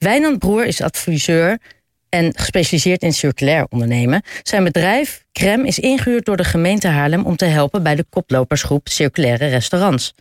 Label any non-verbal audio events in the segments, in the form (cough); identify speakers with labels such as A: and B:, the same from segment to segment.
A: Wijnand Broer is adviseur en gespecialiseerd in circulair ondernemen. Zijn bedrijf, Crem, is ingehuurd door de gemeente Haarlem... om te helpen bij de koplopersgroep Circulaire Restaurants.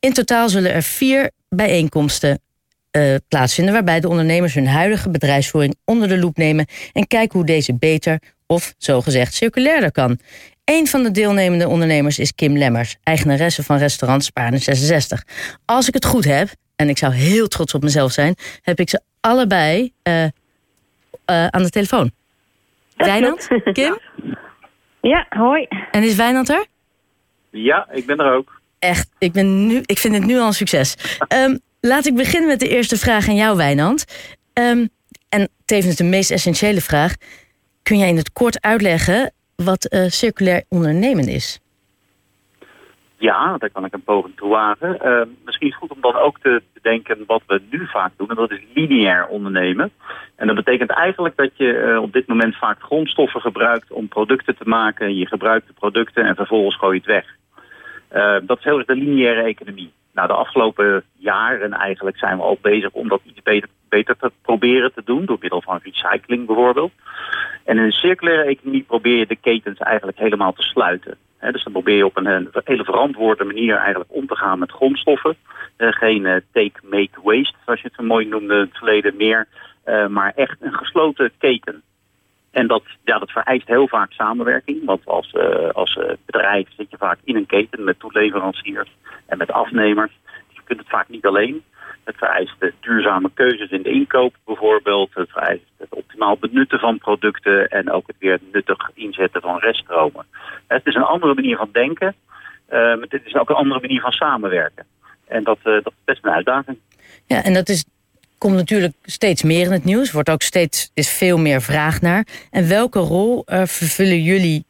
A: In totaal zullen er vier bijeenkomsten uh, plaatsvinden... waarbij de ondernemers hun huidige bedrijfsvoering onder de loep nemen... en kijken hoe deze beter of zogezegd circulairder kan. Een van de deelnemende ondernemers is Kim Lemmers... eigenaresse van restaurant Spaarne 66. Als ik het goed heb, en ik zou heel trots op mezelf zijn... heb ik ze allebei uh, uh, aan de telefoon. Wijnand, Kim? (laughs)
B: Ja, hoi.
A: En is Wijnand er?
C: Ja, ik ben er ook.
A: Echt, ik, ben nu, ik vind het nu al een succes. Um, (laughs) laat ik beginnen met de eerste vraag aan jou, Wijnand. Um, en tevens de meest essentiële vraag. Kun jij in het kort uitleggen wat uh, circulair ondernemen is?
C: Ja, daar kan ik een poging toe wagen. Uh, misschien is het goed om dan ook te bedenken wat we nu vaak doen. En dat is lineair ondernemen. En dat betekent eigenlijk dat je uh, op dit moment vaak grondstoffen gebruikt om producten te maken. Je gebruikt de producten en vervolgens gooi je het weg. Uh, dat is heel erg de lineaire economie. Nou, de afgelopen jaren eigenlijk zijn we al bezig om dat iets beter, beter te proberen te doen. Door middel van recycling bijvoorbeeld. En in een circulaire economie probeer je de ketens eigenlijk helemaal te sluiten. Dus dan probeer je op een, hele verantwoorde manier eigenlijk om te gaan met grondstoffen. Uh, geen uh, take, make, waste, zoals je het zo mooi noemde in het verleden meer. Uh, maar echt een gesloten keten. En dat, ja, dat vereist heel vaak samenwerking. Want als, als bedrijf zit je vaak in een keten met toeleveranciers en met afnemers. Dus je kunt het vaak niet alleen. Het vereist duurzame keuzes in de inkoop bijvoorbeeld. Het vereist het optimaal benutten van producten en ook het weer nuttig inzetten van reststromen. Het is een andere manier van denken, uh, maar het is ook een andere manier van samenwerken. En dat, uh, dat is best een uitdaging.
A: Ja, en dat is, komt natuurlijk steeds meer in het nieuws. Wordt ook steeds is veel meer vraag naar. En welke rol vervullen jullie,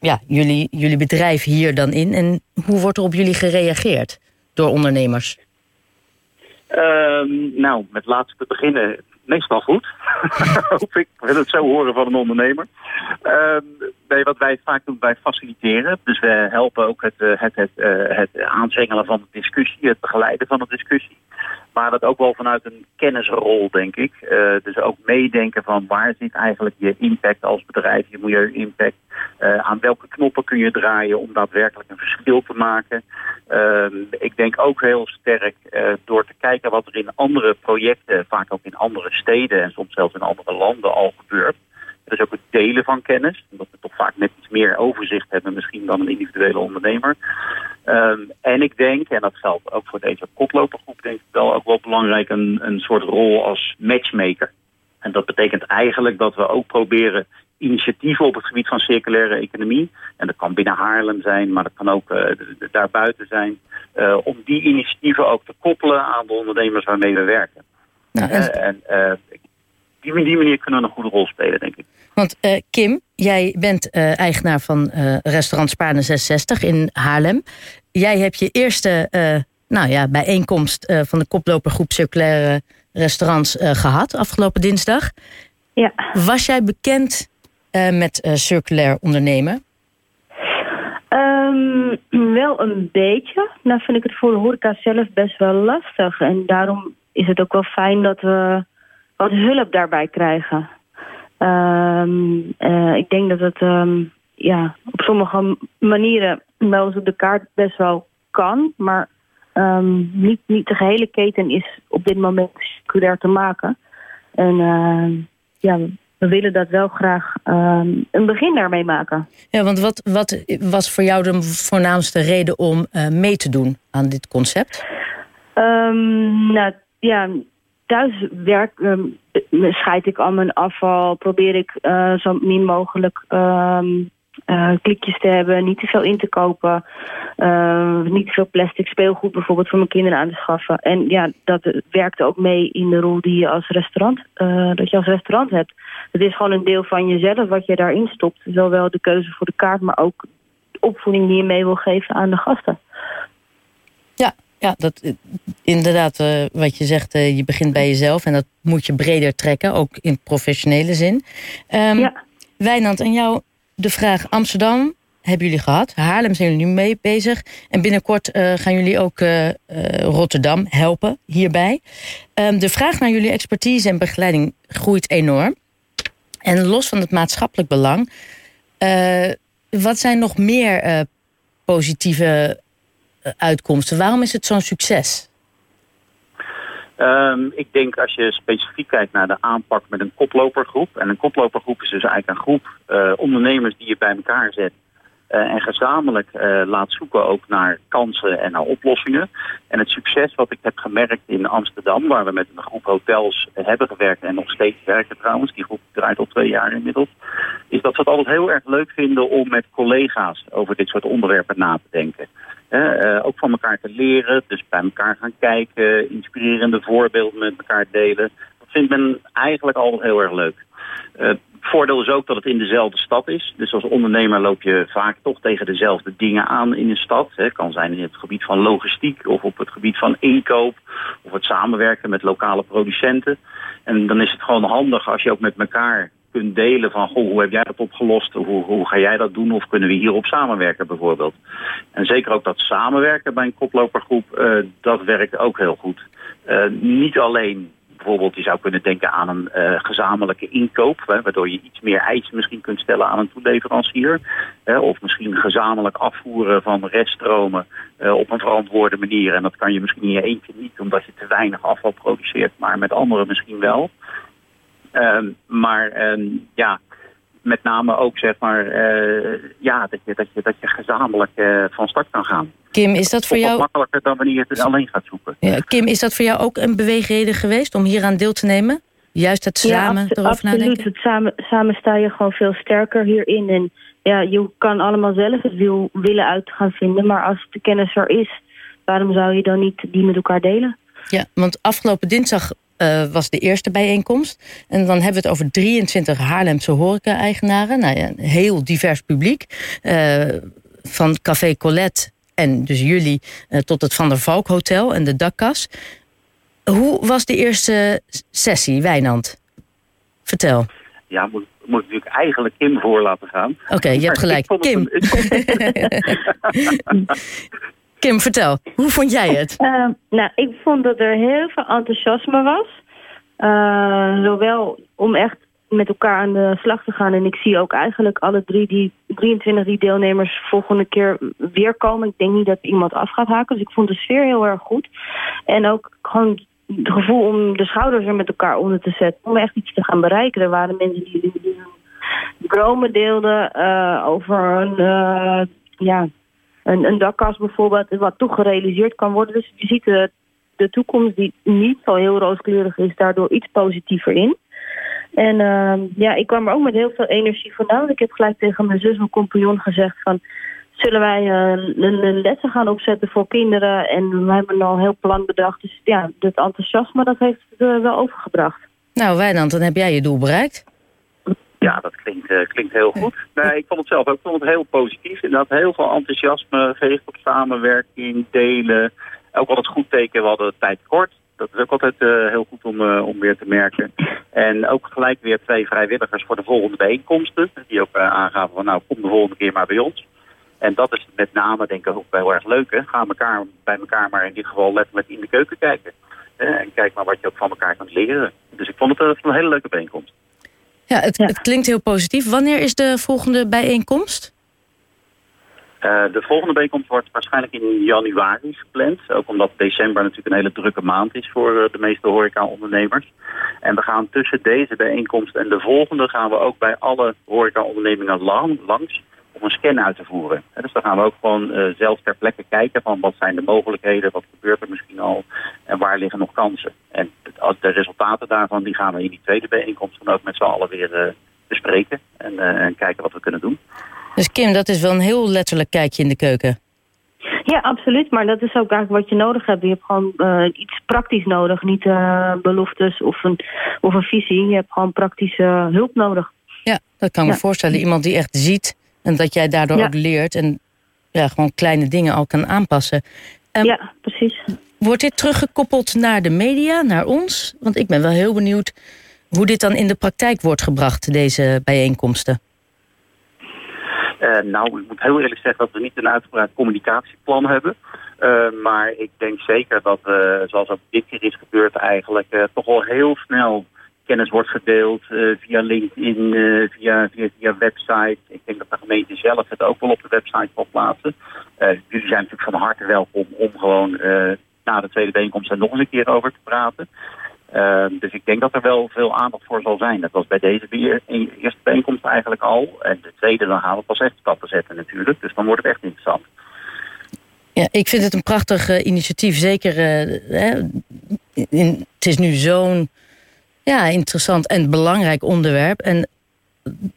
A: ja, jullie, jullie bedrijf hier dan in? En hoe wordt er op jullie gereageerd door ondernemers?
C: Um, nou, met laatste te beginnen, meestal goed. (laughs) Hoop ik. Wil het zo horen van een ondernemer. Um, bij wat wij vaak doen, wij faciliteren. Dus we helpen ook het, het, het, het aanzwengelen van de discussie, het begeleiden van de discussie. Maar dat ook wel vanuit een kennisrol, denk ik. Uh, dus ook meedenken van waar zit eigenlijk je impact als bedrijf, je milieu-impact. Uh, aan welke knoppen kun je draaien om daadwerkelijk een verschil te maken. Uh, ik denk ook heel sterk door te kijken wat er in andere projecten, vaak ook in andere steden en soms zelfs in andere landen al gebeurt. Dus ook het delen van kennis. Omdat we toch vaak net iets meer overzicht hebben misschien dan een individuele ondernemer. Um, en ik denk, en dat geldt ook voor deze kotlopergroep, denk ik wel ook wel belangrijk een, een soort rol als matchmaker. En dat betekent eigenlijk dat we ook proberen initiatieven op het gebied van circulaire economie. En dat kan binnen Haarlem zijn, maar dat kan ook uh, daarbuiten zijn. Uh, om die initiatieven ook te koppelen aan de ondernemers waarmee we werken. Nou, en... Uh, en die, die manier kunnen we een goede rol spelen, denk ik.
A: Want uh, Kim, jij bent uh, eigenaar van uh, restaurant Spaarne 66 in Haarlem. Jij hebt je eerste nou ja, bijeenkomst van de koplopergroep Circulaire Restaurants gehad afgelopen dinsdag.
B: Ja.
A: Was jij bekend met circulair ondernemen?
B: Um, (clears throat) wel een beetje. Nou vind ik het voor de horeca zelf best wel lastig. En daarom is het ook wel fijn dat we wat hulp daarbij krijgen. Um, uh, ik denk dat het um, ja, op sommige manieren wel eens op de kaart best wel kan. Maar um, niet, niet de gehele keten is op dit moment circulair te maken. En uh, ja, we willen dat wel graag een begin daarmee maken.
A: Ja, want wat, wat was voor jou de voornaamste reden om uh, mee te doen aan dit concept?
B: nou ja, thuis werk, um, scheid ik al mijn afval. Probeer ik uh, zo min mogelijk um, klikjes te hebben. Niet te veel in te kopen. Niet te veel plastic speelgoed bijvoorbeeld voor mijn kinderen aan te schaffen. En ja, dat werkt ook mee in de rol die je als restaurant, dat je als restaurant hebt. Het is gewoon een deel van jezelf wat je daarin stopt. Zowel de keuze voor de kaart, maar ook de opvoeding die je mee wil geven aan de gasten.
A: Ja, ja, dat, inderdaad, uh, wat je zegt, uh, je begint bij jezelf en dat moet je breder trekken, ook in professionele zin. Um, ja. Wijnand, aan jou de vraag: Amsterdam hebben jullie gehad. Haarlem zijn jullie nu mee bezig. En binnenkort uh, gaan jullie ook Rotterdam helpen hierbij. Um, de vraag naar jullie expertise en begeleiding groeit enorm. En los van het maatschappelijk belang, wat zijn nog meer positieve uitkomsten? Waarom is het zo'n succes?
C: Um, ik denk als je specifiek kijkt naar de aanpak met een koplopergroep. En een koplopergroep is dus eigenlijk een groep uh, ondernemers die je bij elkaar zet. Uh, en gezamenlijk uh, laat zoeken ook naar kansen en naar oplossingen. En het succes wat ik heb gemerkt in Amsterdam, waar we met een groep hotels hebben gewerkt en nog steeds werken trouwens, die groep draait al twee jaar inmiddels, is dat ze het altijd heel erg leuk vinden om met collega's over dit soort onderwerpen na te denken. Ook van elkaar te leren, dus bij elkaar gaan kijken, inspirerende voorbeelden met elkaar delen. Dat vindt men eigenlijk altijd heel erg leuk. Uh, voordeel is ook dat het in dezelfde stad is. Dus als ondernemer loop je vaak toch tegen dezelfde dingen aan in een stad. Het kan zijn in het gebied van logistiek of op het gebied van inkoop of het samenwerken met lokale producenten. En dan is het gewoon handig als je ook met elkaar kunt delen van goh, hoe heb jij dat opgelost? Hoe, hoe ga jij dat doen? Of kunnen we hierop samenwerken bijvoorbeeld? En zeker ook dat samenwerken bij een koplopergroep, uh, dat werkt ook heel goed. Uh, niet alleen bijvoorbeeld, je zou kunnen denken aan een uh, gezamenlijke inkoop, hè, waardoor je iets meer eisen misschien kunt stellen aan een toeleverancier. Hè, of misschien gezamenlijk afvoeren van reststromen uh, op een verantwoorde manier. En dat kan je misschien in je eentje niet, omdat je te weinig afval produceert, maar met anderen misschien wel. Um, maar um, ja, met name ook zeg maar, uh, ja, dat je, dat je, dat je gezamenlijk uh, van start kan gaan.
A: Kim, is dat voor jou...
C: makkelijker dan wanneer je het alleen gaat zoeken.
A: Ja, Kim, is dat voor jou ook een beweegreden geweest om hier aan deel te nemen? Juist het samen ja, erover
B: absoluut.
A: nadenken?
B: Het samen, samen sta je gewoon veel sterker hierin. En ja, je kan allemaal zelf het wil, willen uit gaan vinden. Maar als de kennis er is, waarom zou je dan niet die met elkaar delen?
A: Ja, want afgelopen dinsdag uh, was de eerste bijeenkomst. En dan hebben we het over 23 Haarlemse horeca-eigenaren. Nou ja, een heel divers publiek. Uh, van Café Colette en dus jullie uh, tot het Van der Valk Hotel en de Dakkas. Hoe was de eerste sessie, Wijnand? Vertel.
C: Ja, moet, moet natuurlijk eigenlijk Kim voor laten gaan.
A: Oké, okay, je hebt gelijk. Kim. Een, (laughs) (laughs) Kim, vertel. Hoe vond jij het?
B: Uh, (laughs) nou, ik vond dat er heel veel enthousiasme was. Uh, zowel om echt met elkaar aan de slag te gaan. En ik zie ook eigenlijk alle drie die 23 die deelnemers volgende keer weer komen. Ik denk niet dat iemand af gaat haken. Dus ik vond de sfeer heel erg goed. En ook gewoon het gevoel om de schouders er met elkaar onder te zetten. Om echt iets te gaan bereiken. Er waren mensen die, die, dromen deelden uh, over een, uh, ja, een, een dakkast bijvoorbeeld. Wat toch gerealiseerd kan worden. Dus je ziet de, toekomst die niet zo heel rooskleurig is. Daardoor iets positiever in. En uh, ja, ik kwam er ook met heel veel energie vandaan. Ik heb gelijk tegen mijn zus, mijn compagnon gezegd van... zullen wij uh, een, een lessen gaan opzetten voor kinderen? En we hebben al heel plan bedacht. Dus ja, dat enthousiasme dat heeft uh, wel overgebracht.
A: Nou Wijnand, dan heb jij je doel bereikt.
C: Ja, dat klinkt, uh, klinkt heel goed. Nee, ik vond het zelf ook vond het heel positief. Inderdaad, heel veel enthousiasme, gericht op samenwerking, delen. Ook het goed teken, we hadden tijd kort. Dat is ook altijd uh, heel goed om, uh, om weer te merken. En ook gelijk weer twee vrijwilligers voor de volgende bijeenkomsten. Die ook aangaven van nou kom de volgende keer maar bij ons. En dat is met name denk ik ook heel erg leuk. Hè? Ga elkaar, bij elkaar maar in dit geval letterlijk in de keuken kijken. En kijk maar wat je ook van elkaar kunt leren. Dus ik vond het een hele leuke bijeenkomst.
A: Ja, het, ja. het klinkt heel positief. Wanneer is de volgende bijeenkomst?
C: Uh, de volgende bijeenkomst wordt waarschijnlijk in januari gepland. Ook omdat december natuurlijk een hele drukke maand is voor uh, de meeste horeca-ondernemers. En we gaan tussen deze bijeenkomst en de volgende gaan we ook bij alle horeca-ondernemingen lang, langs om een scan uit te voeren. En dus dan gaan we ook gewoon uh, zelf ter plekke kijken van wat zijn de mogelijkheden, wat gebeurt er misschien al en waar liggen nog kansen. En de resultaten daarvan die gaan we in die tweede bijeenkomst dan ook met z'n allen weer bespreken en, en kijken wat we kunnen doen.
A: Dus Kim, dat is wel een heel letterlijk kijkje in de keuken.
B: Ja, absoluut. Maar dat is ook eigenlijk wat je nodig hebt. Je hebt gewoon uh, iets praktisch nodig. Niet uh, beloftes of een, of een visie. Je hebt gewoon praktische hulp nodig.
A: Ja, dat kan ik ja. me voorstellen. Iemand die echt ziet en dat jij daardoor ja. ook leert. En ja, gewoon kleine dingen al kan aanpassen.
B: Um, ja, precies.
A: Wordt dit teruggekoppeld naar de media, naar ons? Want ik ben wel heel benieuwd hoe dit dan in de praktijk wordt gebracht, deze bijeenkomsten.
C: nou, ik moet heel eerlijk zeggen dat we niet een uitgebreid communicatieplan hebben. maar ik denk zeker dat, zoals ook dit keer is gebeurd eigenlijk, toch wel heel snel kennis wordt gedeeld via LinkedIn, via, via, via website. Ik denk dat de gemeente zelf het ook wel op de website zal plaatsen. jullie zijn natuurlijk van harte welkom om gewoon na de tweede bijeenkomst er nog eens een keer over te praten. Ehm, dus ik denk dat er wel veel aandacht voor zal zijn. Dat was bij deze eerste bijeenkomst eigenlijk al. En de tweede, dan gaan we pas echt stappen zetten natuurlijk. Dus dan wordt het echt interessant.
A: Ja, ik vind het een prachtig initiatief. Zeker, hè, in, het is nu zo'n ja, interessant en belangrijk onderwerp. En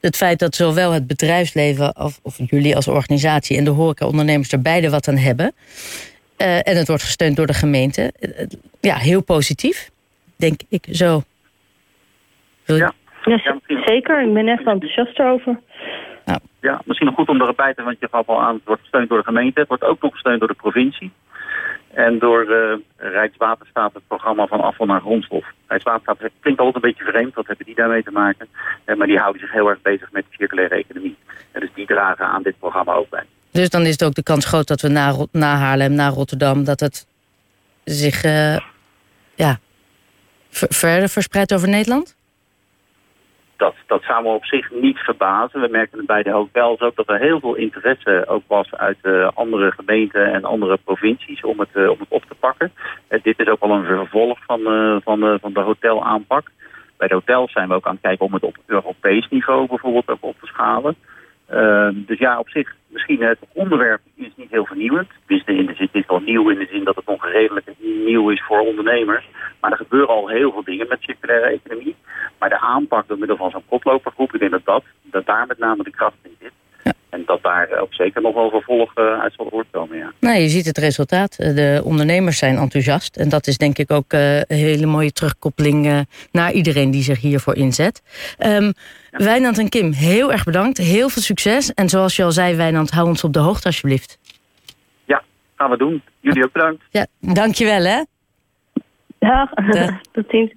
A: het feit dat zowel het bedrijfsleven of, of jullie als organisatie en de horecaondernemers er beide wat aan hebben. Uh, en het wordt gesteund door de gemeente. ja, heel positief denk ik zo.
B: Ja. ja, zeker. Ik ben echt enthousiast over.
C: Nou. Ja, misschien nog goed om erbij te want je gaf al aan, het wordt gesteund door de gemeente, het wordt ook nog gesteund door de provincie. En door uh, Rijkswaterstaat het programma van afval naar grondstof. Rijkswaterstaat klinkt altijd een beetje vreemd, wat hebben die daarmee te maken? Uh, maar die houden zich heel erg bezig met de circulaire economie. En dus die dragen aan dit programma ook bij.
A: Dus dan is het ook de kans groot dat we na, Haarlem, na Rotterdam, dat het zich uh, ja, verder verspreid over Nederland?
C: Dat, dat zou me op zich niet verbazen. We merken het bij de hotels ook dat er heel veel interesse ook was uit uh, andere gemeenten en andere provincies om het, uh, om het op te pakken. Uh, dit is ook al een vervolg van, van, van de hotelaanpak. Bij de hotels zijn we ook aan het kijken om het op Europees niveau bijvoorbeeld ook op te schalen. Ehm, dus ja, op zich, misschien het onderwerp is niet heel vernieuwend. De het is wel nieuw in de zin dat het nog redelijk nieuw is voor ondernemers. Maar er gebeuren al heel veel dingen met circulaire economie. Maar de aanpak door middel van zo'n koplopergroep, ik denk dat, dat, dat daar met name de kracht in zit. En dat daar ook zeker nog wel vervolg uh, uit zal voortkomen, ja.
A: Nou, je ziet het resultaat. De ondernemers zijn enthousiast. En dat is denk ik ook een hele mooie terugkoppeling naar iedereen die zich hiervoor inzet. Um, ja. Wijnand en Kim, heel erg bedankt. Heel veel succes. En zoals je al zei, Wijnand, hou ons op de hoogte alsjeblieft.
C: Ja, gaan we doen. Jullie ook bedankt.
A: Ja, dankjewel hè.
B: Ja, (laughs) tot ziens.